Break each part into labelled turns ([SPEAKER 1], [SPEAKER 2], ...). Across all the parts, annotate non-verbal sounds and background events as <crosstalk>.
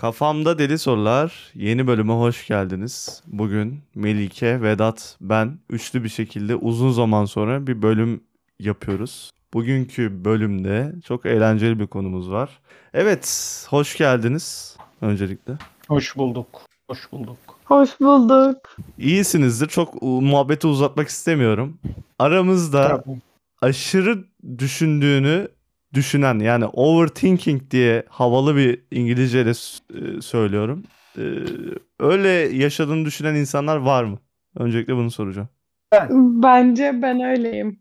[SPEAKER 1] Kafamda Deli Sorular yeni bölüme hoş geldiniz. Bugün Melike, Vedat, ben üçlü bir şekilde uzun zaman sonra bir bölüm yapıyoruz. Bugünkü bölümde çok eğlenceli bir konumuz var. Evet, hoş geldiniz öncelikle.
[SPEAKER 2] Hoş bulduk. Hoş bulduk.
[SPEAKER 3] Hoş bulduk.
[SPEAKER 1] İyisinizdir. Çok muhabbeti uzatmak istemiyorum. Aramızda
[SPEAKER 2] Tabii.
[SPEAKER 1] aşırı düşündüğünü düşünen yani overthinking diye havalı bir İngilizceyle e, söylüyorum. E, öyle yaşadığını düşünen insanlar var mı? Öncelikle bunu soracağım.
[SPEAKER 3] Bence ben öyleyim.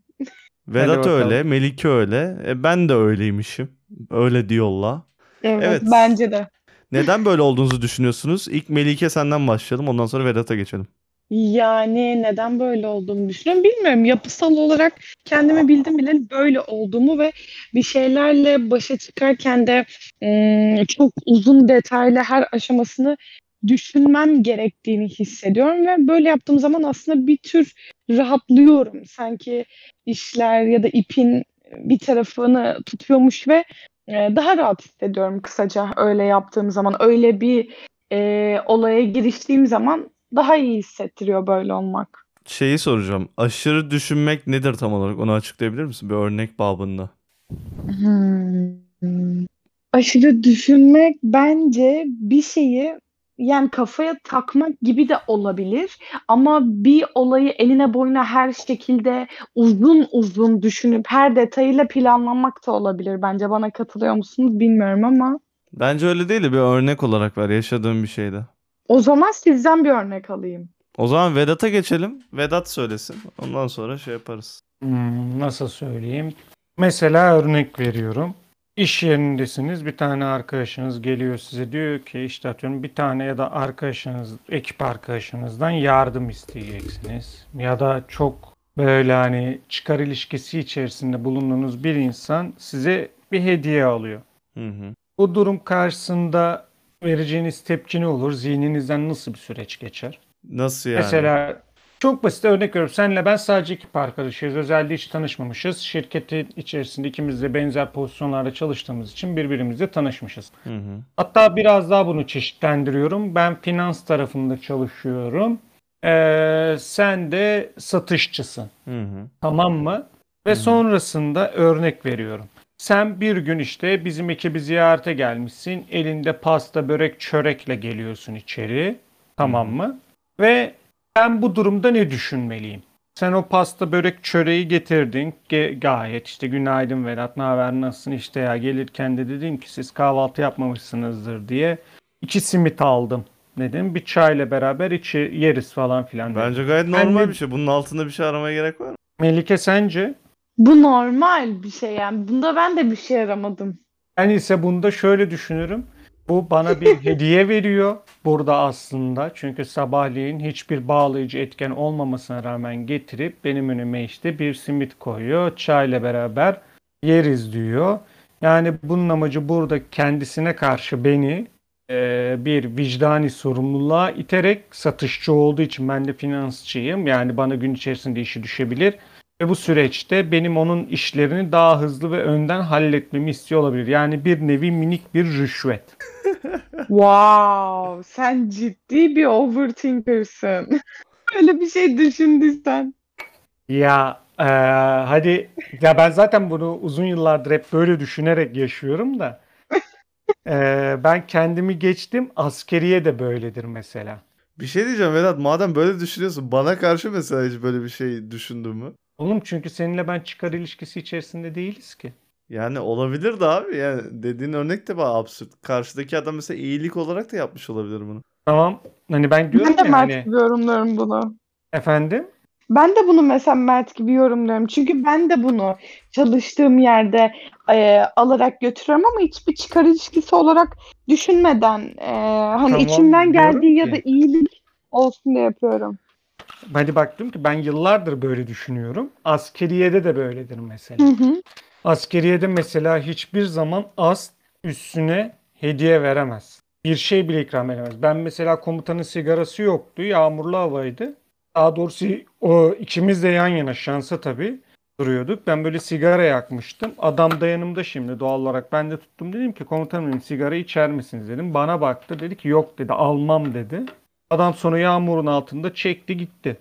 [SPEAKER 1] Vedat öyle, Melike öyle. E, ben de öyleymişim. Öyle diyorlar.
[SPEAKER 3] Evet,
[SPEAKER 1] Evet.
[SPEAKER 3] bence de.
[SPEAKER 1] Neden böyle olduğunuzu düşünüyorsunuz? İlk Melike senden başlayalım. Ondan sonra Vedat'a geçelim.
[SPEAKER 3] Yani neden böyle olduğumu düşünüyorum bilmiyorum. Yapısal olarak kendimi bildim bile böyle olduğumu ve bir şeylerle başa çıkarken de ım, çok uzun detaylı her aşamasını düşünmem gerektiğini hissediyorum ve böyle yaptığım zaman aslında bir tür rahatlıyorum. Sanki işler ya da ipin bir tarafını tutuyormuş ve e, daha rahat hissediyorum kısaca öyle yaptığım zaman. Öyle bir e, olaya giriştiğim zaman daha iyi hissettiriyor böyle olmak.
[SPEAKER 1] Şeyi soracağım. Aşırı düşünmek nedir tam olarak? Onu açıklayabilir misin? Bir örnek babında.
[SPEAKER 3] Hmm. Aşırı düşünmek bence bir şeyi yani kafaya takmak gibi de olabilir ama bir olayı eline boyuna her şekilde uzun uzun düşünüp her detayıyla planlamak da olabilir bence. Bana katılıyor musunuz bilmiyorum ama
[SPEAKER 1] Bence öyle değil de bir örnek olarak ver yaşadığın bir şeyde.
[SPEAKER 3] O zaman sizden bir örnek alayım.
[SPEAKER 1] O zaman Vedat'a geçelim. Vedat söylesin. Ondan sonra şey yaparız.
[SPEAKER 2] Hmm, nasıl söyleyeyim? Mesela örnek veriyorum. İş yerindesiniz. Bir tane arkadaşınız geliyor size diyor ki işte atıyorum bir tane ya da arkadaşınız, ekip arkadaşınızdan yardım isteyeceksiniz. Ya da çok böyle hani çıkar ilişkisi içerisinde bulunduğunuz bir insan size bir hediye alıyor.
[SPEAKER 1] Hı hı.
[SPEAKER 2] Bu durum karşısında vereceğiniz tepki ne olur? Zihninizden nasıl bir süreç geçer?
[SPEAKER 1] Nasıl yani?
[SPEAKER 2] Mesela çok basit örnek veriyorum. Senle ben sadece ekip arkadaşıyız. Özelde hiç tanışmamışız. Şirketin içerisinde ikimiz de benzer pozisyonlarda çalıştığımız için birbirimizle tanışmışız.
[SPEAKER 1] Hı hı.
[SPEAKER 2] Hatta biraz daha bunu çeşitlendiriyorum. Ben finans tarafında çalışıyorum. Ee, sen de satışçısın.
[SPEAKER 1] Hı hı.
[SPEAKER 2] Tamam mı? Ve sonrasında örnek veriyorum. Sen bir gün işte bizim ekibi ziyarete gelmişsin. Elinde pasta, börek, çörekle geliyorsun içeri. Tamam mı? Ve ben bu durumda ne düşünmeliyim? Sen o pasta, börek, çöreği getirdin. Ge- gayet işte günaydın Vedat, ne haber, nasılsın? İşte ya gelirken de dedim ki siz kahvaltı yapmamışsınızdır diye. iki simit aldım dedim. Bir çayla beraber içi yeriz falan filan dedim.
[SPEAKER 1] Bence gayet normal
[SPEAKER 2] de-
[SPEAKER 1] bir şey. Bunun altında bir şey aramaya gerek var mı?
[SPEAKER 2] Melike sence?
[SPEAKER 3] Bu normal bir şey yani. Bunda ben de bir şey aramadım.
[SPEAKER 2] Ben ise bunda şöyle düşünürüm. Bu bana bir <laughs> hediye veriyor burada aslında. Çünkü sabahleyin hiçbir bağlayıcı etken olmamasına rağmen getirip benim önüme işte bir simit koyuyor. Çayla beraber yeriz diyor. Yani bunun amacı burada kendisine karşı beni e, bir vicdani sorumluluğa iterek satışçı olduğu için ben de finansçıyım. Yani bana gün içerisinde işi düşebilir. Ve bu süreçte benim onun işlerini daha hızlı ve önden halletmemi istiyor olabilir. Yani bir nevi minik bir rüşvet. <laughs>
[SPEAKER 3] Wow, sen ciddi bir overthinker'sın. <laughs> Böyle bir şey düşündüysen.
[SPEAKER 2] Ya eee, hadi ya ben zaten bunu uzun yıllardır hep böyle düşünerek yaşıyorum da. Eee, <laughs> ben kendimi geçtim. Askeriye de böyledir mesela.
[SPEAKER 1] Bir şey diyeceğim Vedat. Madem böyle düşünüyorsun bana karşı mesela hiç böyle bir şey düşündün mü?
[SPEAKER 2] Oğlum çünkü seninle ben çıkar ilişkisi içerisinde değiliz ki.
[SPEAKER 1] Yani olabilir de abi. Yani dediğin örnek de bana absürt. Karşıdaki adam mesela iyilik olarak da yapmış olabilir bunu.
[SPEAKER 2] Tamam. Hani ben diyorum
[SPEAKER 3] Ben de
[SPEAKER 2] ya
[SPEAKER 3] Mert
[SPEAKER 2] hani
[SPEAKER 3] gibi yorumluyorum bunu.
[SPEAKER 2] efendim.
[SPEAKER 3] Ben de bunu mesela Mert gibi yorumluyorum. Çünkü ben de bunu çalıştığım yerde e, alarak götürüyorum ama hiçbir çıkar ilişkisi olarak düşünmeden e, hani
[SPEAKER 2] Tamam,
[SPEAKER 3] içimden geldiği ya
[SPEAKER 2] ki-
[SPEAKER 3] da iyilik olsun diye yapıyorum.
[SPEAKER 2] Hadi baktım ki ben yıllardır böyle düşünüyorum. Askeriyede de böyledir mesela.
[SPEAKER 3] Hı hı.
[SPEAKER 2] Askeriyede mesela hiçbir zaman ast üstüne hediye veremez. Bir şey bile ikram edemez. Ben mesela komutanın sigarası yoktu. Yağmurlu havaydı. Daha doğrusu o ikimiz de yan yana şansa tabii. duruyorduk. Ben böyle sigara yakmıştım. Adam da yanımda şimdi doğal olarak. Ben de tuttum dedim ki komutanım sigara içer misiniz dedim. Bana baktı dedi ki yok dedi almam dedi. Adam sonra yağmurun altında çekti gitti.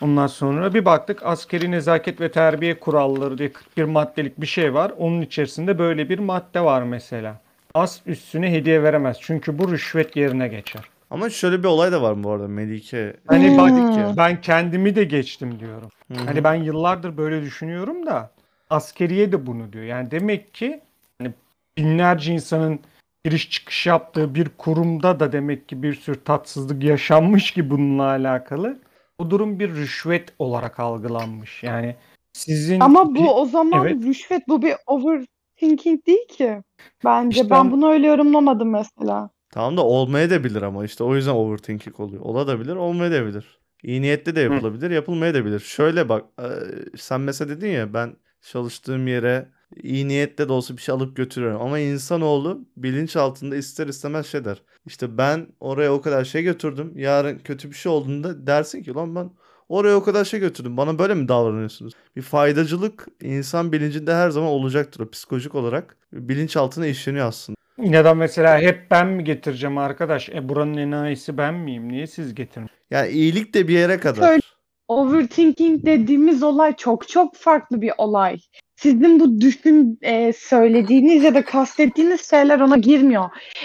[SPEAKER 2] Ondan sonra bir baktık askeri nezaket ve terbiye kuralları diye 41 maddelik bir şey var. Onun içerisinde böyle bir madde var mesela. As üstüne hediye veremez. Çünkü bu rüşvet yerine geçer.
[SPEAKER 1] Ama şöyle bir olay da var bu arada Melike.
[SPEAKER 2] Hani
[SPEAKER 3] Hmm.
[SPEAKER 2] bak ben kendimi de geçtim diyorum.
[SPEAKER 1] Hı hı.
[SPEAKER 2] Hani ben yıllardır böyle düşünüyorum da askeriye de bunu diyor. Yani demek ki hani binlerce insanın giriş çıkış yaptığı bir kurumda da demek ki bir sürü tatsızlık yaşanmış ki bununla alakalı. Bu durum bir rüşvet olarak algılanmış. Yani sizin
[SPEAKER 3] Ama bu o zaman
[SPEAKER 2] Evet.
[SPEAKER 3] rüşvet bu bir overthinking değil ki. Bence
[SPEAKER 2] İşte
[SPEAKER 3] ben
[SPEAKER 2] on-
[SPEAKER 3] bunu öyle yorumlamadım mesela.
[SPEAKER 1] Tamam da olmaya da bilir ama işte o yüzden overthinking oluyor. Olabilir, olmayabilir. İyi niyetli de yapılabilir, yapılmayabilir. Şöyle bak, sen mesela dedin ya ben çalıştığım yere iyi niyetle de olsa bir şey alıp götürüyorum. Ama insanoğlu bilinç altında ister istemez şey der. İşte ben oraya o kadar şey götürdüm. Yarın kötü bir şey olduğunda dersin ki lan ben oraya o kadar şey götürdüm. Bana böyle mi davranıyorsunuz? Bir faydacılık insan bilincinde her zaman olacaktır. O psikolojik olarak bilinç altına işleniyor aslında.
[SPEAKER 2] da mesela hep ben mi getireceğim arkadaş? E buranın enayisi ben miyim? Niye siz getirin?
[SPEAKER 1] Yani iyilik de bir yere kadar.
[SPEAKER 3] Şöyle- Overthinking dediğimiz olay çok çok farklı bir olay. Sizin bu düşün e, söylediğiniz ya da kastettiğiniz şeyler ona girmiyor.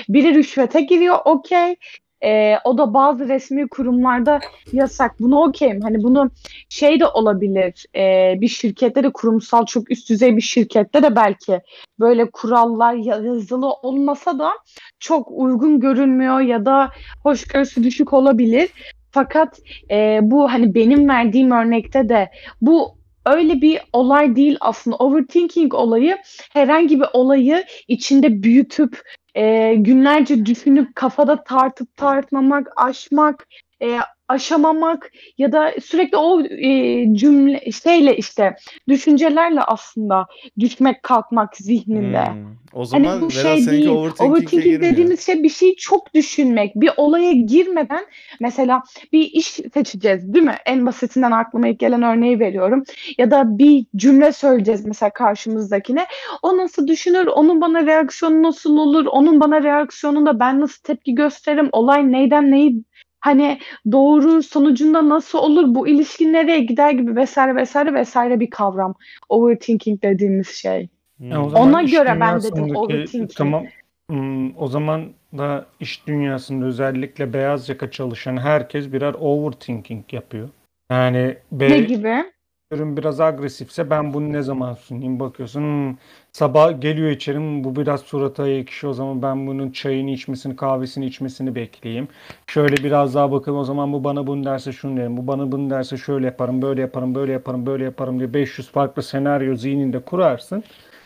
[SPEAKER 3] Biri rüşvete giriyor, okey. E, o da bazı resmi kurumlarda yasak. Bunu okeyim. Hani bunu şey de olabilir. e, bir şirkette de kurumsal çok üst düzey bir şirkette de belki böyle kurallar ya- yazılı olmasa da çok uygun görünmüyor ya da hoşgörüsü düşük olabilir. Fakat e, bu hani benim verdiğim örnekte de bu öyle bir olay değil aslında. Overthinking olayı herhangi bir olayı içinde büyütüp e, günlerce düşünüp kafada tartıp tartmamak, aşmak, e, aşamamak ya da sürekli o e, cümle şeyle işte düşüncelerle aslında düşmek kalkmak zihninde.
[SPEAKER 1] Hmm. O zaman
[SPEAKER 3] Hani bu
[SPEAKER 1] Vedat
[SPEAKER 3] şey değil. Overthinking dediğimiz şey bir şeyi çok düşünmek. Bir olaya girmeden mesela bir iş seçeceğiz değil mi? En basitinden aklıma ilk gelen örneği veriyorum. Ya da bir cümle söyleyeceğiz mesela karşımızdakine. O nasıl düşünür? Onun bana reaksiyonu nasıl olur? Onun bana reaksiyonunda ben nasıl tepki gösteririm? Olay neyden neyi hani doğru sonucunda nasıl olur? Bu ilişki nereye gider gibi vesaire vesaire vesaire bir kavram. Overthinking dediğimiz şey.
[SPEAKER 1] Hmm.
[SPEAKER 2] Ya o zaman
[SPEAKER 3] Ona göre ben dedim overthinking.
[SPEAKER 2] Tamam. Hmm, o zaman da iş dünyasında özellikle beyaz yaka çalışan herkes birer overthinking yapıyor. Yani
[SPEAKER 3] Ne
[SPEAKER 2] be,
[SPEAKER 3] gibi?
[SPEAKER 2] ürün biraz agresifse ben bunu ne zaman sunayım bakıyorsun. hmm, sabah geliyor içeri "Hmm, bu biraz surata ekşi o zaman ben bunun çayını içmesini kahvesini içmesini bekleyeyim. Şöyle biraz daha bakalım o zaman bu bana bunu derse şunu derim. Bu bana bunu derse şöyle yaparım böyle yaparım böyle yaparım böyle yaparım diye 500 farklı senaryo zihninde kurarsın.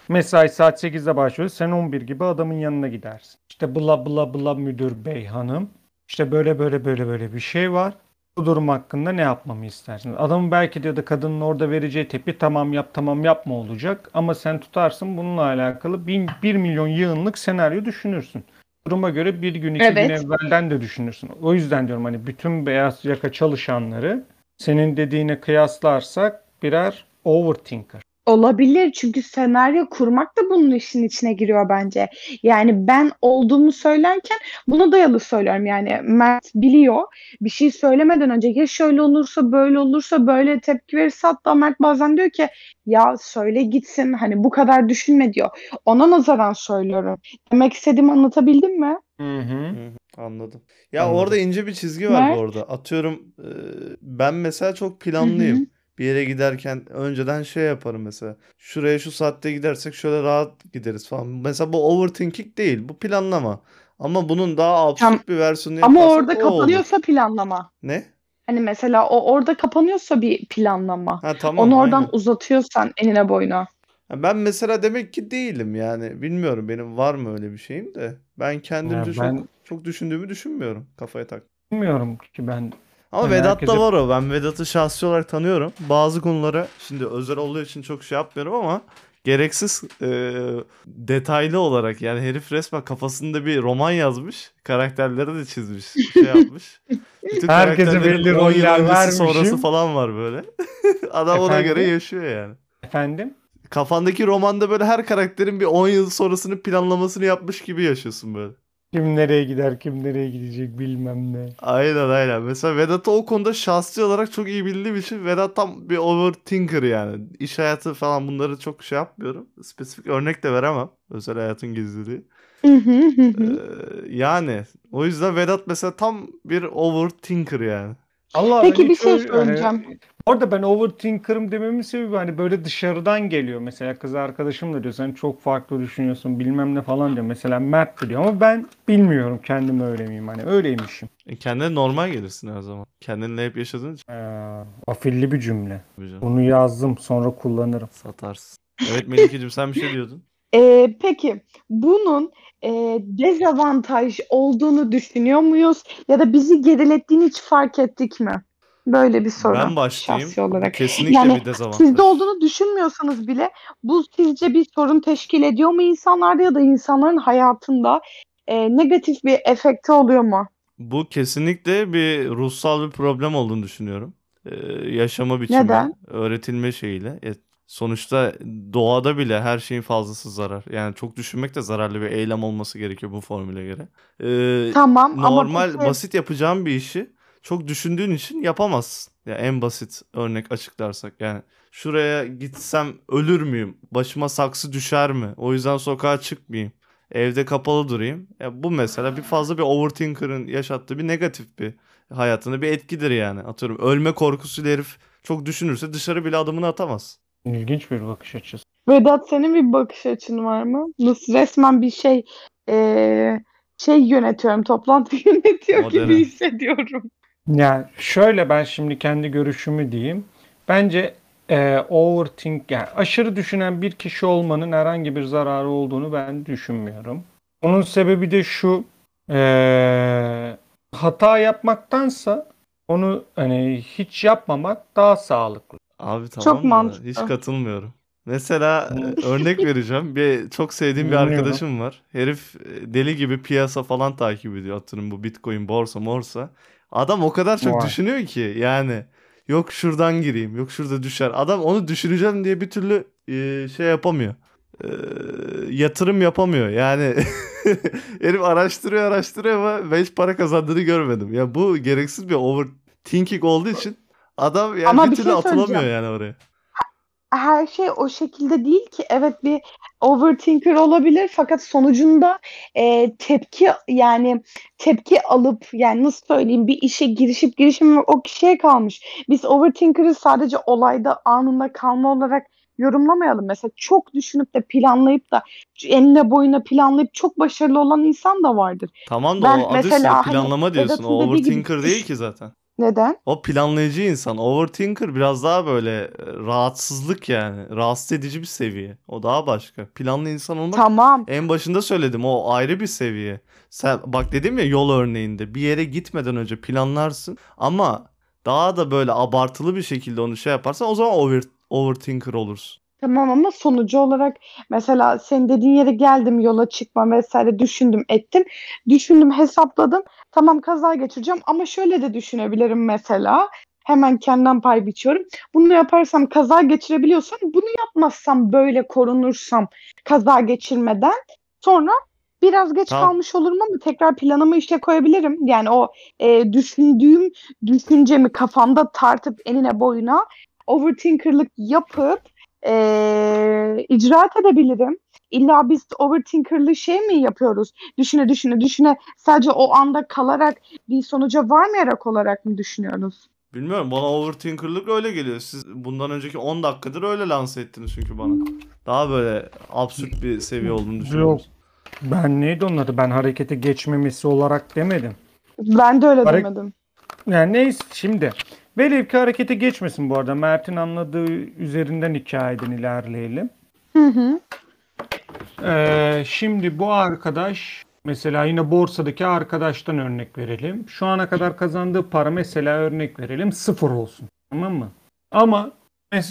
[SPEAKER 2] Mesai saat 8'de başlıyor. Sen 11 gibi adamın yanına gidersin. İşte bla bla bla müdür bey hanım. İşte böyle böyle böyle böyle bir şey var. Bu durum hakkında ne yapmamı istersiniz? Adamın belki de ya da kadının orada vereceği tepki tamam yap tamam yapma olacak. Ama sen tutarsın bununla alakalı 1 milyon yığınlık senaryo düşünürsün. Duruma göre bir gün iki gün
[SPEAKER 3] Evet.
[SPEAKER 2] evvelden de düşünürsün. O yüzden diyorum hani bütün beyaz yaka çalışanları senin dediğine kıyaslarsak birer overthinker.
[SPEAKER 3] Olabilir çünkü senaryo kurmak da bunun işin içine giriyor bence. Yani ben olduğumu söylerken buna dayalı söylüyorum. Yani Mert biliyor bir şey söylemeden önce ya şöyle olursa böyle olursa böyle tepki verirse hatta Mert bazen diyor ki ya söyle gitsin hani bu kadar düşünme diyor. Ona nazaran söylüyorum. Demek istediğimi anlatabildim mi?
[SPEAKER 2] Hı hı.
[SPEAKER 1] Hı hı, Anladım. Ya
[SPEAKER 2] Anladım.
[SPEAKER 1] orada ince bir çizgi var bu
[SPEAKER 3] Mert?
[SPEAKER 1] arada. Atıyorum ben mesela çok
[SPEAKER 3] Hı hı.
[SPEAKER 1] Bir yere giderken önceden şey yaparım mesela. Şuraya şu saatte gidersek şöyle rahat gideriz falan. Mesela bu overthinking değil. Bu planlama. Ama bunun daha absürt
[SPEAKER 3] Tam-
[SPEAKER 1] bir versiyonunu
[SPEAKER 3] Ama
[SPEAKER 1] yaparsak
[SPEAKER 3] orada
[SPEAKER 1] o olur.
[SPEAKER 3] kapanıyorsa planlama.
[SPEAKER 1] Ne?
[SPEAKER 3] Hani mesela o orada kapanıyorsa bir planlama.
[SPEAKER 1] Ha tamam
[SPEAKER 3] Onu oradan
[SPEAKER 1] aynen.
[SPEAKER 3] uzatıyorsan enine boyuna.
[SPEAKER 1] Ben mesela demek ki değilim yani. Bilmiyorum benim var mı öyle bir şeyim de. Ben kendimce
[SPEAKER 2] Ya ben-
[SPEAKER 1] çok çok düşündüğümü düşünmüyorum. Kafaya tak.
[SPEAKER 2] Bilmiyorum ki ben
[SPEAKER 1] Ama
[SPEAKER 2] Yani
[SPEAKER 1] Vedat'ta
[SPEAKER 2] herkese-
[SPEAKER 1] var o. Ben Vedat'ı şahsi olarak tanıyorum. Bazı konulara şimdi özel olduğu için çok şey yapmıyorum ama gereksiz e, detaylı olarak yani herif resmen kafasında bir roman yazmış. Karakterleri de çizmiş. Şey <laughs> yapmış. Bütün
[SPEAKER 2] Herkese belli
[SPEAKER 1] 10 yıl
[SPEAKER 2] roller vermişim.
[SPEAKER 1] sonrası falan var böyle. <laughs> Adam ona
[SPEAKER 2] Efendim?
[SPEAKER 1] göre yaşıyor yani.
[SPEAKER 2] Efendim?
[SPEAKER 1] Kafandaki romanda böyle her karakterin bir 10 yıl sonrasını planlamasını yapmış gibi yaşıyorsun böyle.
[SPEAKER 2] Kim nereye gider, kim nereye gidecek bilmem ne.
[SPEAKER 1] Aynen aynen. Mesela Vedat'ı o konuda şahsi olarak çok iyi bildiğim için Vedat tam bir overthinker yani. İş hayatı falan bunları çok şey yapmıyorum. Spesifik örnek de veremem. Özel hayatın gizliliği. Ee,
[SPEAKER 3] hı.
[SPEAKER 1] yani o yüzden Vedat mesela tam bir overthinker yani.
[SPEAKER 2] Allah
[SPEAKER 3] Peki bir şey
[SPEAKER 2] öyle- hani-
[SPEAKER 3] söyleyeceğim.
[SPEAKER 2] Orada ben overthinker'ım dememin sebebi hani böyle dışarıdan geliyor. Mesela kız arkadaşım da diyor sen çok farklı düşünüyorsun bilmem ne falan diyor. Mesela Mert diyor ama ben bilmiyorum kendim öyle miyim hani öyleymişim.
[SPEAKER 1] E, kendine normal gelirsin her zaman. Kendinle hep yaşadığın için
[SPEAKER 2] Ee, afilli bir cümle. Bunu yazdım sonra kullanırım.
[SPEAKER 1] satarsın. Evet Melike'cim sen bir şey diyordun.
[SPEAKER 3] Ee, peki bunun e, dezavantaj olduğunu düşünüyor muyuz? Ya da bizi gerilettiğini hiç fark ettik mi? Böyle bir soru.
[SPEAKER 1] Ben başlayayım.
[SPEAKER 3] şahsi olarak.
[SPEAKER 1] Kesinlikle
[SPEAKER 3] Yani
[SPEAKER 1] bir dezavantaj.
[SPEAKER 3] Sizde olduğunu düşünmüyorsanız bile bu sizce bir sorun teşkil ediyor mu insanlarda ya da insanların hayatında e, negatif bir efekti oluyor mu?
[SPEAKER 1] Bu kesinlikle bir ruhsal bir problem olduğunu düşünüyorum. Ee, yaşama biçimi,
[SPEAKER 3] Neden?
[SPEAKER 1] öğretilme şeyiyle. Sonuçta doğada bile her şeyin fazlası zarar. Yani çok düşünmek de zararlı bir eylem olması gerekiyor bu formüle göre. Ee,
[SPEAKER 3] Tamam ama
[SPEAKER 1] normal
[SPEAKER 3] peki-
[SPEAKER 1] basit yapacağın bir işi çok düşündüğün için yapamazsın. Ya en basit örnek açıklarsak yani şuraya gitsem ölür müyüm? Başıma saksı düşer mi? O yüzden sokağa çıkmayayım. Evde kapalı durayım. Ya bu mesela bir fazla bir overthinker'ın yaşattığı bir negatif bir hayatına bir etkidir yani. Atıyorum ölme korkusuyla herif çok düşünürse dışarı bile adımını atamaz.
[SPEAKER 2] İlginç bir bakış açısı.
[SPEAKER 3] Vedat senin bir bakış açın var mı? Nasıl resmen bir şey e, şey yönetiyorum, toplantı <laughs> yönetiyor
[SPEAKER 1] Modern.
[SPEAKER 3] gibi hissediyorum.
[SPEAKER 2] Yani şöyle ben şimdi kendi görüşümü diyeyim. Bence e, overthink yani aşırı düşünen bir kişi olmanın herhangi bir zararı olduğunu ben düşünmüyorum. Onun sebebi de şu e, hata yapmaktansa onu hani hiç yapmamak daha sağlıklı.
[SPEAKER 1] Abi
[SPEAKER 3] Çok
[SPEAKER 1] tamam da
[SPEAKER 3] mantıklı.
[SPEAKER 1] hiç katılmıyorum. Mesela e, <laughs> örnek vereceğim. Bir çok sevdiğim bir arkadaşım var. Herif e, deli gibi piyasa falan takip ediyor. Atıyorum bu Bitcoin, borsa, morsa. Adam o kadar çok
[SPEAKER 2] Vay.
[SPEAKER 1] düşünüyor ki yani yok şuradan gireyim, yok şurada düşer. Adam onu düşüneceğim diye bir türlü e, şey yapamıyor. E, yatırım yapamıyor. Yani <laughs> herif araştırıyor, araştırıyor ama ben hiç para kazandığını görmedim. Ya bu gereksiz bir overthinking olduğu için adam yani
[SPEAKER 3] Ama
[SPEAKER 1] bir
[SPEAKER 3] bir
[SPEAKER 1] türlü
[SPEAKER 3] şey
[SPEAKER 1] atılamıyor yani oraya.
[SPEAKER 3] her şey o şekilde değil ki. Evet bir overthinker olabilir fakat sonucunda e, tepki yani tepki alıp yani nasıl söyleyeyim bir işe girişip girişmemek o kişiye kalmış. Biz overthinker'ı sadece olayda anında kalma olarak yorumlamayalım. Mesela çok düşünüp de planlayıp da enine boyuna planlayıp çok başarılı olan insan da vardır.
[SPEAKER 1] Tamam da
[SPEAKER 3] Ben
[SPEAKER 1] o adı
[SPEAKER 3] mesela hani
[SPEAKER 1] planlama diyorsun.
[SPEAKER 3] Vedat'ın
[SPEAKER 1] O
[SPEAKER 3] dediği gibi
[SPEAKER 1] overthinker değil ki zaten.
[SPEAKER 3] Neden?
[SPEAKER 1] O planlayıcı insan. Overthinker biraz daha böyle e, rahatsızlık yani. Rahatsız edici bir seviye. O daha başka. Planlı insan olmak
[SPEAKER 3] Tamam.
[SPEAKER 1] en başında söyledim. O ayrı bir seviye. Sen bak dedim ya yol örneğinde bir yere gitmeden önce planlarsın ama daha da böyle abartılı bir şekilde onu şey yaparsan o zaman over, overthinker olursun.
[SPEAKER 3] Tamam ama sonucu olarak mesela senin dediğin yere geldim yola çıkma vesaire düşündüm ettim. Düşündüm hesapladım. Tamam kaza geçireceğim ama şöyle de düşünebilirim mesela. Hemen kendimden pay biçiyorum. Bunu yaparsam kaza geçirebiliyorsam bunu yapmazsam böyle korunursam kaza geçirmeden sonra biraz geç
[SPEAKER 1] Tamam.
[SPEAKER 3] kalmış olurum ama tekrar planımı işe koyabilirim. Yani o e, düşündüğüm düşüncemi kafamda tartıp enine boyuna overthinkerlık yapıp e, icraat edebilirim. İlla biz overthinkerlı şey mi yapıyoruz? Düşüne düşüne düşüne sadece o anda kalarak bir sonuca varmayarak olarak mı düşünüyoruz?
[SPEAKER 1] Bilmiyorum bana overthinkerlık öyle geliyor. Siz bundan önceki 10 dakikadır öyle lanse ettiniz çünkü bana. Daha böyle absürt bir seviye olduğunu düşünüyorum.
[SPEAKER 2] Yok. Ben neydi onun adı? Ben harekete geçmemesi olarak demedim.
[SPEAKER 3] Ben de öyle
[SPEAKER 2] Hare-
[SPEAKER 3] demedim.
[SPEAKER 2] Yani neyse şimdi. Velev ki harekete geçmesin bu arada. Mert'in anladığı üzerinden hikayeden ilerleyelim.
[SPEAKER 3] Hı hı.
[SPEAKER 2] Ee, şimdi bu arkadaş mesela yine borsadaki arkadaştan örnek verelim. Şu ana kadar kazandığı para mesela örnek verelim sıfır olsun. Tamam mı? Ama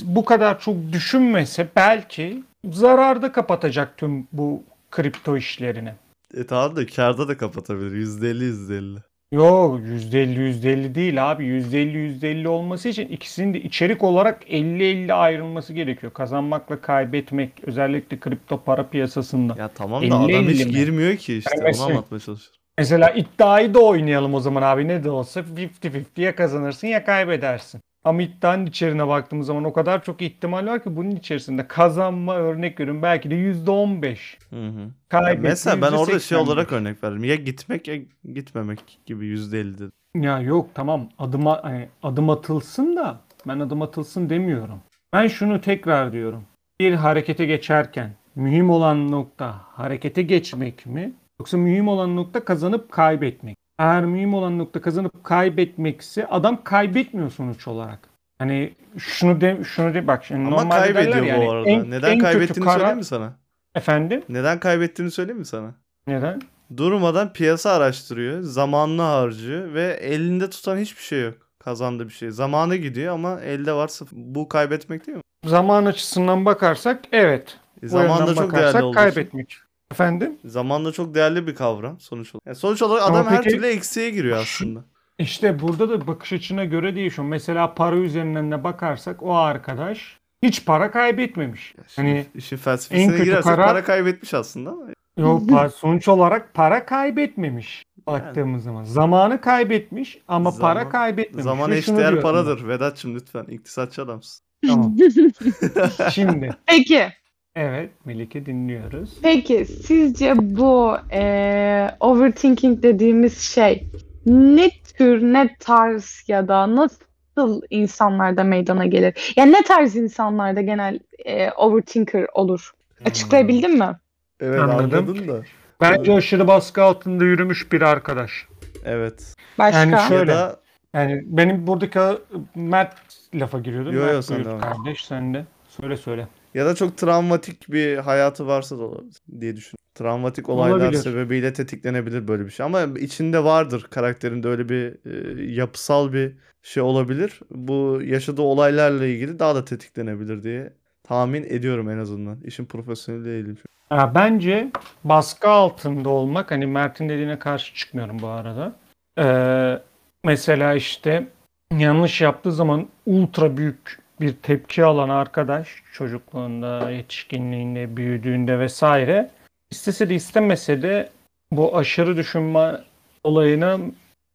[SPEAKER 2] bu kadar çok düşünmese belki zararda kapatacak tüm bu kripto işlerini.
[SPEAKER 1] E tamam da karda da kapatabilir. %50 %50.
[SPEAKER 2] Yo %50 %50 değil abi. %50 %50 olması için ikisinin de içerik olarak 50-50 ayrılması gerekiyor. Kazanmakla kaybetmek özellikle kripto para piyasasında.
[SPEAKER 1] Ya tamam da adam
[SPEAKER 2] 50-50
[SPEAKER 1] hiç
[SPEAKER 2] mi?
[SPEAKER 1] girmiyor ki işte.
[SPEAKER 2] Yani
[SPEAKER 1] Onu anlatmaya çalışıyorum.
[SPEAKER 2] Mesela iddiayı da oynayalım o zaman abi ne de olsa 50-50 ya kazanırsın ya kaybedersin. Ama iddianın içeriğine baktığımız zaman o kadar çok ihtimal var ki bunun içerisinde kazanma örnek veriyorum belki de %15.
[SPEAKER 1] Hı hı. Ya
[SPEAKER 2] Kaybetme
[SPEAKER 1] mesela ben orada şey
[SPEAKER 2] %85.
[SPEAKER 1] olarak örnek verdim. Ya gitmek ya gitmemek gibi %50 dedim.
[SPEAKER 2] Ya yok tamam adım, a- hani adım atılsın da ben adım atılsın demiyorum. Ben şunu tekrar diyorum. Bir harekete geçerken mühim olan nokta harekete geçmek mi? Yoksa mühim olan nokta kazanıp kaybetmek. Eğer mühim olan nokta kazanıp kaybetmekse adam kaybetmiyor sonuç olarak. Hani şunu de şunu de bak şimdi
[SPEAKER 1] Ama
[SPEAKER 2] normalde
[SPEAKER 1] kaybediyor
[SPEAKER 2] yani
[SPEAKER 1] bu arada.
[SPEAKER 2] en-
[SPEAKER 1] Neden
[SPEAKER 2] en
[SPEAKER 1] kaybettiğini
[SPEAKER 2] karar-
[SPEAKER 1] söyleyeyim mi sana?
[SPEAKER 2] Efendim?
[SPEAKER 1] Neden kaybettiğini söyleyeyim mi sana?
[SPEAKER 2] Neden?
[SPEAKER 1] Durmadan piyasa araştırıyor. Zamanını harcıyor ve elinde tutan hiçbir şey yok. Kazandığı bir şey. Zamanı gidiyor ama elde var sıfır. Bu kaybetmek değil mi?
[SPEAKER 2] Zaman açısından bakarsak evet.
[SPEAKER 1] E, zaman da çok
[SPEAKER 2] bakarsak
[SPEAKER 1] değerli için.
[SPEAKER 2] kaybetmek. Efendim?
[SPEAKER 1] Zaman da çok değerli bir kavram sonuç olarak. Yani sonuç olarak
[SPEAKER 2] Ama
[SPEAKER 1] adam her
[SPEAKER 2] peki-
[SPEAKER 1] türlü eksiğe giriyor aslında.
[SPEAKER 2] İşte burada da bakış açına göre değişiyor. Mesela para üzerinden de bakarsak o arkadaş hiç para kaybetmemiş. Hani
[SPEAKER 1] işin
[SPEAKER 2] en
[SPEAKER 1] felsefesine
[SPEAKER 2] kötü
[SPEAKER 1] girersek
[SPEAKER 2] karar-
[SPEAKER 1] para kaybetmiş aslında ama.
[SPEAKER 2] yok pa- sonuç olarak para kaybetmemiş baktığımız zaman. Zamanı kaybetmiş ama
[SPEAKER 1] Zaman-
[SPEAKER 2] para kaybetmemiş.
[SPEAKER 1] Zaman
[SPEAKER 2] Ve şunu
[SPEAKER 1] eşdeğer
[SPEAKER 2] diyorum
[SPEAKER 1] paradır. Vedat'cığım lütfen. İktisatçı adamsın.
[SPEAKER 2] ben. Tamam. <laughs> Şimdi
[SPEAKER 3] Peki,
[SPEAKER 2] evet Melike dinliyoruz.
[SPEAKER 3] peki sizce bu eee, overthinking dediğimiz şey ne tür, ne tarz ya da nasıl insanlarda meydana gelir? Yani ne tarz insanlarda genel eee, overthinker olur? Açıklayabildin mi?
[SPEAKER 1] Evet
[SPEAKER 2] Anladım.
[SPEAKER 1] anladın da.
[SPEAKER 2] Bence aşırı baskı altında yürümüş bir arkadaş.
[SPEAKER 1] Evet.
[SPEAKER 3] Başka?
[SPEAKER 2] Yani şöyle-
[SPEAKER 1] Ya da
[SPEAKER 2] Yani benim buradaki Mert lafa giriyordum.
[SPEAKER 1] Yo, yo,
[SPEAKER 2] Mert
[SPEAKER 1] sen
[SPEAKER 2] buyur kardeş sen de. Söyle söyle.
[SPEAKER 1] Ya da çok travmatik bir hayatı varsa da olabilir diye düşünüyorum. Travmatik olaylar
[SPEAKER 2] Olabilir.
[SPEAKER 1] sebebiyle tetiklenebilir böyle bir şey. Ama içinde vardır karakterinde öyle bir e, yapısal bir şey olabilir. Bu yaşadığı olaylarla ilgili daha da tetiklenebilir diye tahmin ediyorum en azından. İşin profesyoneli değilim.
[SPEAKER 2] Ya bence baskı altında olmak hani Mert'in dediğine karşı çıkmıyorum bu arada. Ee, mesela işte yanlış yaptığı zaman ultra büyük bir tepki alan arkadaş çocukluğunda, yetişkinliğinde, büyüdüğünde vesaire istese de istemese de bu aşırı düşünme olayını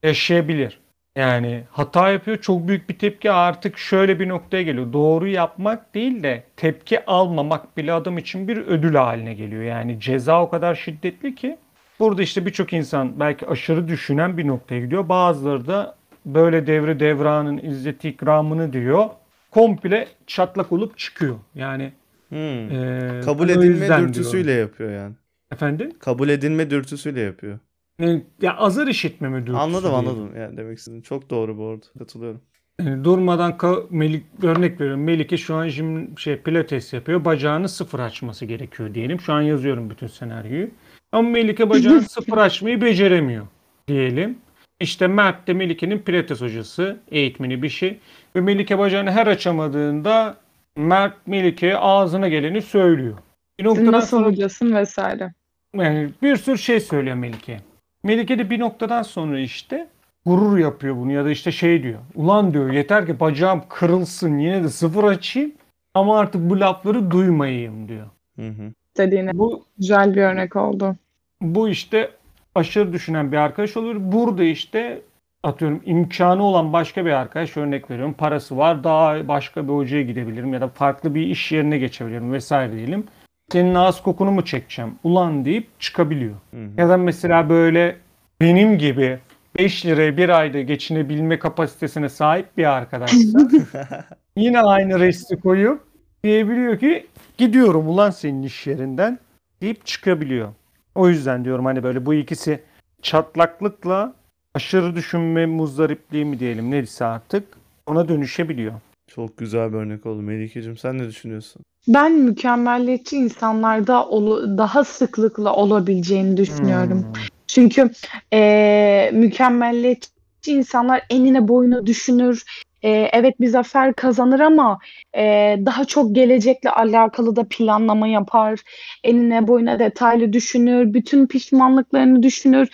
[SPEAKER 2] yaşayabilir. Yani hata yapıyor çok büyük bir tepki artık şöyle bir noktaya geliyor. Doğru yapmak değil de tepki almamak bile adam için bir ödül haline geliyor. Yani ceza o kadar şiddetli ki burada işte birçok insan belki aşırı düşünen bir noktaya gidiyor. Bazıları da böyle devre devranın izzeti ikramını diyor. Komple çatlak olup çıkıyor. Yani
[SPEAKER 1] Hmm.
[SPEAKER 2] eee,
[SPEAKER 1] Kabul edilme dürtüsüyle
[SPEAKER 2] diyorum.
[SPEAKER 1] yapıyor yani.
[SPEAKER 2] Efendim?
[SPEAKER 1] Kabul edilme dürtüsüyle yapıyor.
[SPEAKER 2] Yani, ya azar işitmeme dürtüsü
[SPEAKER 1] Anladım
[SPEAKER 2] diyelim.
[SPEAKER 1] anladım. Yani demek istediğin çok doğru bu arada. Katılıyorum.
[SPEAKER 2] Yani durmadan ka- Melik örnek veriyorum. Melike şu an jim, şey pilates yapıyor. Bacağını sıfır açması gerekiyor diyelim. Şu an yazıyorum bütün senaryoyu. Ama Melike bacağını <laughs> sıfır açmayı beceremiyor diyelim. İşte Mert de Melike'nin pilates hocası, eğitmeni bir şey. Ve Melike bacağını her açamadığında Mert Melike'ye ağzına geleni söylüyor. Bir noktadan
[SPEAKER 3] nasıl
[SPEAKER 2] sonra
[SPEAKER 3] hocasın vesaire.
[SPEAKER 2] yani bir sürü şey söylüyor Melike. Melike de bir noktadan sonra işte gurur yapıyor bunu ya da işte şey diyor. Ulan diyor yeter ki bacağım kırılsın yine de sıfır açayım ama artık bu lafları duymayayım diyor.
[SPEAKER 1] Hı hı.
[SPEAKER 3] Dediğine
[SPEAKER 2] Bu
[SPEAKER 3] güzel bir örnek oldu.
[SPEAKER 2] bu işte aşırı düşünen bir arkadaş olur. Burada işte atıyorum imkanı olan başka bir arkadaş örnek veriyorum. Parası var daha başka bir hocaya gidebilirim ya da farklı bir iş yerine geçebilirim vesaire diyelim. Senin ağız kokunu mu çekeceğim ulan deyip çıkabiliyor.
[SPEAKER 1] Hı hı.
[SPEAKER 2] Ya da mesela böyle benim gibi 5 liraya bir ayda geçinebilme kapasitesine sahip bir arkadaşsa <laughs> yine aynı resti koyup diyebiliyor ki gidiyorum ulan senin iş yerinden deyip çıkabiliyor. O yüzden diyorum hani böyle bu ikisi çatlaklıkla aşırı düşünme muzdaripliği mi diyelim neyse artık ona dönüşebiliyor.
[SPEAKER 1] Çok güzel bir örnek oldu Melike'cim. Sen ne düşünüyorsun?
[SPEAKER 3] Ben mükemmelliyetçi insanlarda olu- daha sıklıkla olabileceğini düşünüyorum.
[SPEAKER 2] Hmm.
[SPEAKER 3] Çünkü eee mükemmelliyetçi insanlar enine boyuna düşünür. Eee, evet bir zafer kazanır ama eee, daha çok gelecekle alakalı da planlama yapar. Enine boyuna detaylı düşünür. Bütün pişmanlıklarını düşünür.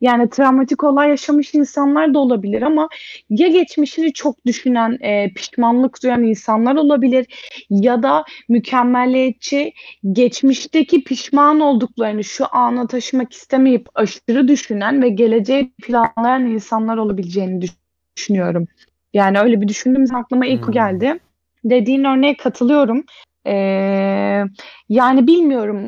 [SPEAKER 3] Yani travmatik olay yaşamış insanlar da olabilir ama ya geçmişini çok düşünen, e, pişmanlık duyan insanlar olabilir ya da mükemmeliyetçi geçmişteki pişman olduklarını şu ana taşımak istemeyip aşırı düşünen ve geleceği planlayan insanlar olabileceğini düşünüyorum. Yani öyle bir düşündüğüm zaman aklıma ilk
[SPEAKER 1] Hmm.
[SPEAKER 3] geldi. Dediğin örneğe katılıyorum. Ee, yani bilmiyorum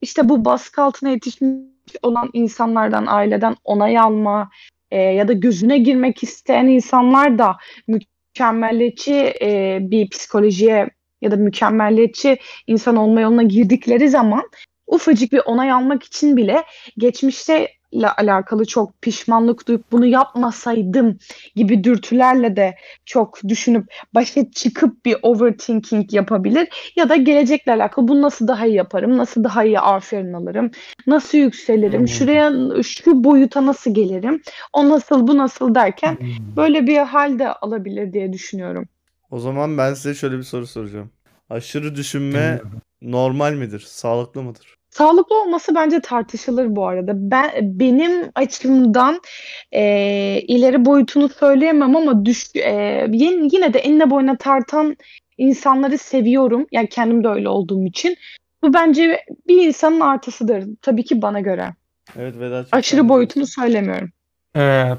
[SPEAKER 3] işte bu baskı altına yetişmiş olan insanlardan, aileden onay alma e, ya da gözüne girmek isteyen insanlar da mükemmeliyetçi e, bir psikolojiye ya da mükemmeliyetçi insan olma yoluna girdikleri zaman ufacık bir onay almak için bile geçmişte ile alakalı çok pişmanlık duyup bunu yapmasaydım gibi dürtülerle de çok düşünüp başa çıkıp bir overthinking yapabilir ya da gelecekle alakalı bunu nasıl daha iyi yaparım, nasıl daha iyi aferin alırım, nasıl yükselirim,
[SPEAKER 2] Hmm.
[SPEAKER 3] şuraya şu boyuta nasıl gelirim, o nasıl bu nasıl derken böyle bir hal de alabilir diye düşünüyorum.
[SPEAKER 1] O zaman ben size şöyle bir soru soracağım. Aşırı düşünme normal midir? Sağlıklı mıdır?
[SPEAKER 3] Sağlıklı olması bence tartışılır bu arada. Ben benim açımdan e, ileri boyutunu söyleyemem ama düş, e, yine, de enine boyuna tartan insanları seviyorum. Yani kendim de öyle olduğum için. Bu bence bir insanın artısıdır. Tabii ki bana göre.
[SPEAKER 1] Evet Vedat.
[SPEAKER 3] Aşırı boyutunu söylemiyorum.
[SPEAKER 2] Ee,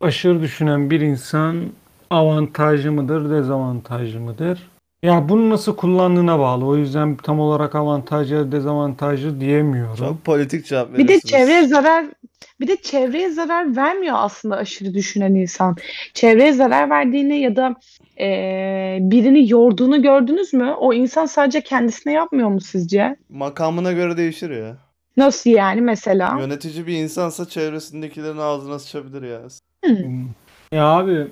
[SPEAKER 2] aşırı düşünen bir insan avantajlı mıdır, dezavantajlı mıdır? Ya bunu nasıl kullandığına bağlı. O yüzden tam olarak avantajlı, dezavantajlı diyemiyorum.
[SPEAKER 1] Çok politik cevap
[SPEAKER 3] Bir de
[SPEAKER 1] veriyorsunuz.
[SPEAKER 3] çevreye zarar bir de çevreye zarar vermiyor aslında aşırı düşünen insan. Çevreye zarar verdiğini ya da e, birini yorduğunu gördünüz mü? O insan sadece kendisine yapmıyor mu sizce?
[SPEAKER 1] Makamına göre değişir ya.
[SPEAKER 3] Nasıl yani mesela?
[SPEAKER 1] Yönetici bir insansa çevresindekilerin ağzına sıçabilir ya.
[SPEAKER 2] Hmm. Ya abi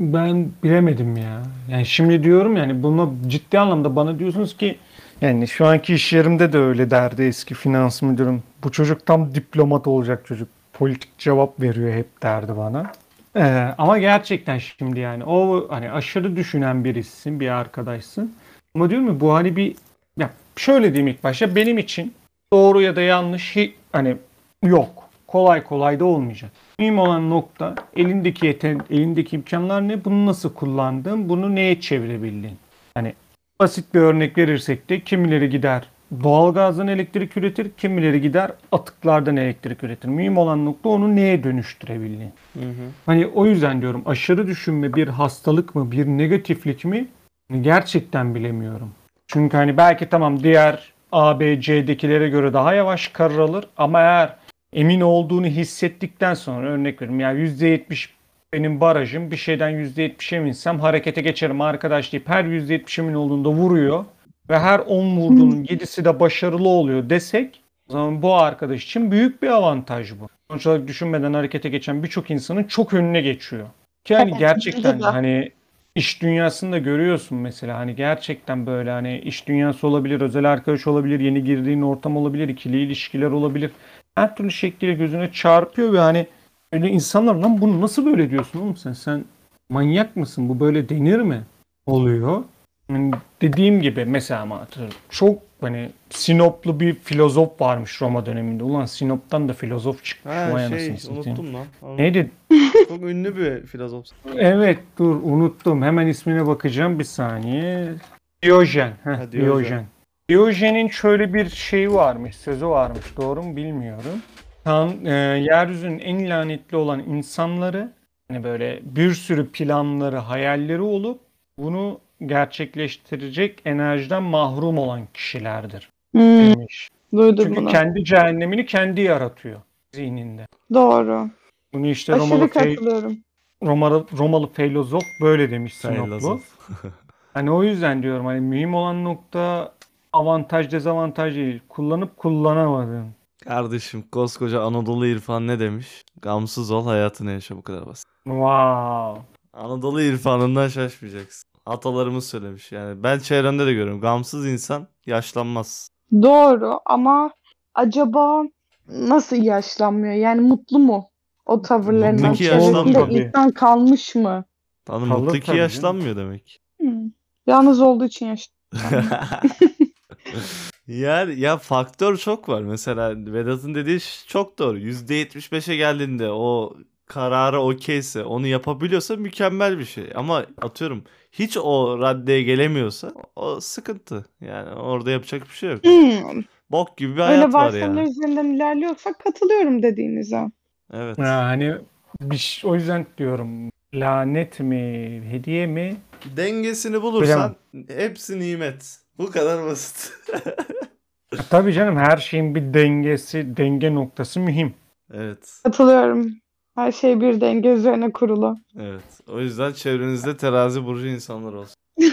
[SPEAKER 2] ben bilemedim ya. Yani şimdi diyorum yani bunu ciddi anlamda bana diyorsunuz ki yani şu anki iş yerimde de öyle derdi eski finans müdürüm. Bu çocuk tam diplomat olacak çocuk. Politik cevap veriyor hep derdi bana. Ee, ama gerçekten şimdi yani o hani aşırı düşünen birisin, bir arkadaşsın. Ama diyorum ya bu hani bir ya şöyle diyeyim ilk başta benim için doğru ya da yanlış hani yok. Kolay kolay da olmayacak. Mühim olan nokta elindeki yeten, elindeki imkanlar ne? Bunu nasıl kullandın? Bunu neye çevirebildin? Hani basit bir örnek verirsek de kimileri gider doğalgazdan elektrik üretir, kimileri gider atıklardan elektrik üretir. Mühim olan nokta onu neye dönüştürebildin?
[SPEAKER 1] Hı hı.
[SPEAKER 2] Hani o yüzden diyorum aşırı düşünme bir hastalık mı, bir negatiflik mi? Hani Gerçekten bilemiyorum. Çünkü hani belki tamam diğer A, B, C'dekilere göre daha yavaş karar alır ama eğer emin olduğunu hissettikten sonra örnek veriyorum yani %70 benim barajım bir şeyden %70 eminsem harekete geçerim arkadaş deyip her %70 emin olduğunda vuruyor ve her 10 vurduğunun 7'si de başarılı oluyor desek o zaman bu arkadaş için büyük bir avantaj bu. Sonuç olarak düşünmeden harekete geçen birçok insanın çok önüne geçiyor. Ki hani gerçekten hani iş dünyasında görüyorsun mesela hani gerçekten böyle hani iş dünyası olabilir, özel arkadaş olabilir, yeni girdiğin ortam olabilir, ikili ilişkiler olabilir. Her türlü şekliyle gözüne çarpıyor ve hani öyle insanlar lan bunu nasıl böyle diyorsun oğlum sen? Sen manyak mısın? Bu böyle denir mi? Oluyor. Yani dediğim gibi mesela ama çok hani Sinoplu bir filozof varmış Roma döneminde. Ulan Sinop'tan da filozof çıkmış.
[SPEAKER 1] Ha
[SPEAKER 2] Vay
[SPEAKER 1] şey unuttum lan. Anladım.
[SPEAKER 2] Neydi? <laughs>
[SPEAKER 1] Çok ünlü bir filozof.
[SPEAKER 2] Evet dur unuttum. Hemen ismine bakacağım bir saniye. Diyojen. Heh,
[SPEAKER 1] Ha, Diyojen.
[SPEAKER 2] Diyojen. Diyojen'in şöyle bir şeyi varmış, sözü varmış. Doğru mu bilmiyorum. Tan, e, yeryüzünün en lanetli olan insanları hani böyle bir sürü planları, hayalleri olup bunu gerçekleştirecek enerjiden mahrum olan kişilerdir
[SPEAKER 3] Hmm,
[SPEAKER 2] demiş.
[SPEAKER 3] duydum
[SPEAKER 2] Çünkü
[SPEAKER 3] bunu.
[SPEAKER 2] kendi cehennemini kendi yaratıyor zihninde.
[SPEAKER 3] Doğru.
[SPEAKER 2] Bunu işte Romalı,
[SPEAKER 3] Aşırı
[SPEAKER 2] fe-
[SPEAKER 3] katılıyorum.
[SPEAKER 2] Romalı, Romalı filozof böyle demiş Sinoplu.
[SPEAKER 1] Filozof. <laughs>
[SPEAKER 2] Hani o yüzden diyorum hani mühim olan nokta avantaj dezavantaj değil. Kullanıp kullanamadın.
[SPEAKER 1] Kardeşim koskoca Anadolu İrfan ne demiş? Gamsız ol hayatını yaşa bu kadar basit.
[SPEAKER 2] Wow.
[SPEAKER 1] Anadolu irfanından şaşmayacaksın. Atalarımız söylemiş yani. Ben çevremde de görüyorum. Gamsız insan yaşlanmaz.
[SPEAKER 3] Doğru ama acaba nasıl yaşlanmıyor? Yani mutlu mu? O tavırlarından
[SPEAKER 1] Mutlu ki
[SPEAKER 2] yaşlanmıyor.
[SPEAKER 3] insan kalmış mı?
[SPEAKER 2] Kalır
[SPEAKER 1] mutlu ki yaşlanmıyor demek.
[SPEAKER 3] Hmm. Yalnız olduğu için yaşlanmıyor. <laughs>
[SPEAKER 1] Yani ya faktör çok var. Mesela Vedat'ın dediği çok doğru. %75'e geldiğinde o kararı okeyse onu yapabiliyorsa mükemmel bir şey. Ama atıyorum hiç o raddeye gelemiyorsa o sıkıntı. Yani orada yapacak bir şey yok.
[SPEAKER 3] Hmm,
[SPEAKER 1] Bok gibi bir
[SPEAKER 3] Öyle
[SPEAKER 1] hayat var
[SPEAKER 3] varsayımlar
[SPEAKER 1] yani.
[SPEAKER 3] üzerinden ilerliyorsak katılıyorum dediğinize.
[SPEAKER 1] Evet.
[SPEAKER 2] Yani bir, ş- o yüzden diyorum lanet mi, hediye mi?
[SPEAKER 1] Dengesini bulursan hepsi nimet. Bu kadar basit. <laughs>
[SPEAKER 2] E, Tabii canım her şeyin bir dengesi, denge noktası mühim.
[SPEAKER 1] Evet.
[SPEAKER 3] Katılıyorum. Her şey bir denge üzerine kurulu.
[SPEAKER 1] Evet. O yüzden çevrenizde terazi burcu insanlar olsun. <laughs>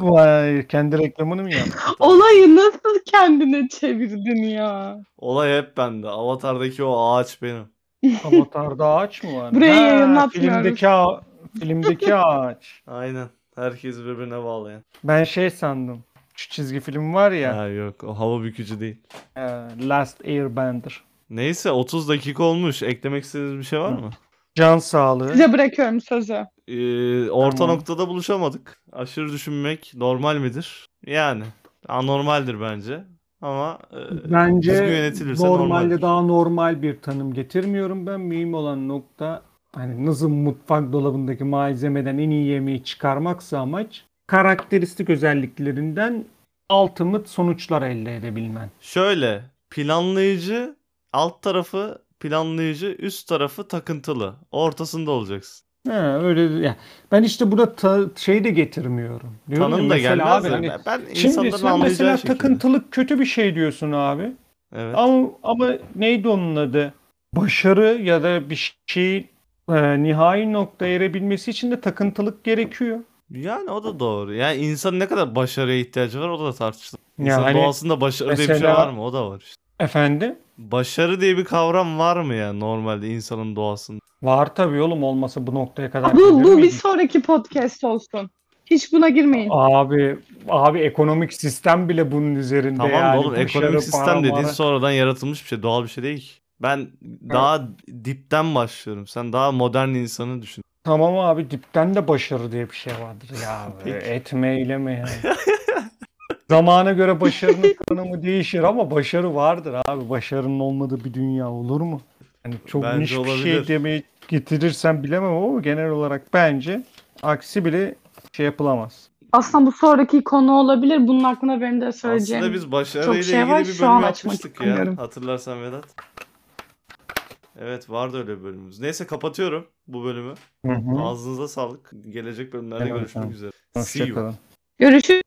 [SPEAKER 2] Vay kendi reklamını mı yaptın?
[SPEAKER 3] Olayı nasıl kendine çevirdin ya?
[SPEAKER 1] Olay hep bende. Avatar'daki o ağaç benim. <laughs>
[SPEAKER 2] Avatar'da ağaç mı var?
[SPEAKER 3] Burayı
[SPEAKER 2] Ha,
[SPEAKER 3] yayınlatmıyoruz.
[SPEAKER 2] Filmdeki, ağa- filmdeki ağaç.
[SPEAKER 1] Aynen. Herkes birbirine bağlayan.
[SPEAKER 2] Ben şey sandım. Şu çizgi film var ya.
[SPEAKER 1] Ha yok o hava bükücü değil.
[SPEAKER 2] e, Last Airbender.
[SPEAKER 1] Neyse 30 dakika olmuş. Eklemek istediğiniz bir şey var mı?
[SPEAKER 2] Can sağlığı.
[SPEAKER 3] Size bırakıyorum sözü.
[SPEAKER 1] Ee, orta
[SPEAKER 2] Tamam.
[SPEAKER 1] noktada buluşamadık. Aşırı düşünmek normal midir? Yani anormaldir bence. Ama e,
[SPEAKER 2] Bence
[SPEAKER 1] yönetilirse
[SPEAKER 2] normalde
[SPEAKER 1] normaldir.
[SPEAKER 2] daha normal bir tanım getirmiyorum ben. Mühim olan nokta hani nasıl mutfak dolabındaki malzemeden en iyi yemeği çıkarmaksa amaç karakteristik özelliklerinden ultimate sonuçlar elde edebilmen.
[SPEAKER 1] Şöyle planlayıcı alt tarafı planlayıcı üst tarafı takıntılı. Ortasında olacaksın.
[SPEAKER 2] Ha, öyle ya. Ben işte burada ta- şey de getirmiyorum. Diyorum ya,
[SPEAKER 1] Tanım da
[SPEAKER 2] mesela abi hani
[SPEAKER 1] ben-
[SPEAKER 2] Şimdi sen mesela
[SPEAKER 1] şekilde.
[SPEAKER 2] takıntılık kötü bir şey diyorsun abi.
[SPEAKER 1] Evet.
[SPEAKER 2] Ama, ama neydi onun adı? Başarı ya da bir şeyin e, nihai noktaya erebilmesi için de takıntılık gerekiyor.
[SPEAKER 1] Yani o da doğru. Yani insanın ne kadar başarıya ihtiyacı var o da tartışılır. İnsanın
[SPEAKER 2] Yani
[SPEAKER 1] doğasında başarı diye bir şey
[SPEAKER 2] mesela-
[SPEAKER 1] var mı? O da var işte.
[SPEAKER 2] Efendim?
[SPEAKER 1] Başarı diye bir kavram var mı ya normalde insanın doğasında?
[SPEAKER 2] Var tabii oğlum olmasa bu noktaya kadar
[SPEAKER 3] Bu, bu bir sonraki podcast olsun. Hiç buna girmeyin.
[SPEAKER 2] Abi abi ekonomik sistem bile bunun üzerinde
[SPEAKER 1] Tamam
[SPEAKER 2] yani
[SPEAKER 1] oğlum ekonomik sistem dediğin sonradan yaratılmış bir şey. Doğal bir şey değil ki. Ben daha dipten başlıyorum. Sen daha modern insanı düşün.
[SPEAKER 2] Tamam abi dipten de başarı diye bir şey vardır ya. <laughs> Etme eyleme ya. <laughs> Zamana göre başarının <laughs> tanımı değişir ama başarı vardır abi. Başarının olmadığı bir dünya olur mu? Yani çok
[SPEAKER 1] Bence
[SPEAKER 2] niş bir
[SPEAKER 1] olabilir.
[SPEAKER 2] şey demeyi getirirsen bilemem ama genel olarak bence aksi bile şey yapılamaz.
[SPEAKER 3] Aslında bu sonraki konu olabilir. Bunun hakkında benim de söyleyeceğim.
[SPEAKER 1] Aslında biz başarıyla
[SPEAKER 3] çok şey var,
[SPEAKER 1] ilgili bir
[SPEAKER 3] şu an
[SPEAKER 1] bölüm
[SPEAKER 3] açmak
[SPEAKER 1] yapmıştık ya. Hatırlarsan Vedat. Evet vardı öyle bir bölümümüz. Neyse kapatıyorum bu bölümü.
[SPEAKER 2] Hı hı.
[SPEAKER 1] Ağzınıza sağlık. Gelecek bölümlerde görüşmek
[SPEAKER 2] tamam.
[SPEAKER 1] üzere. See you.
[SPEAKER 2] Hoşçakalın.
[SPEAKER 3] Görüşürüz.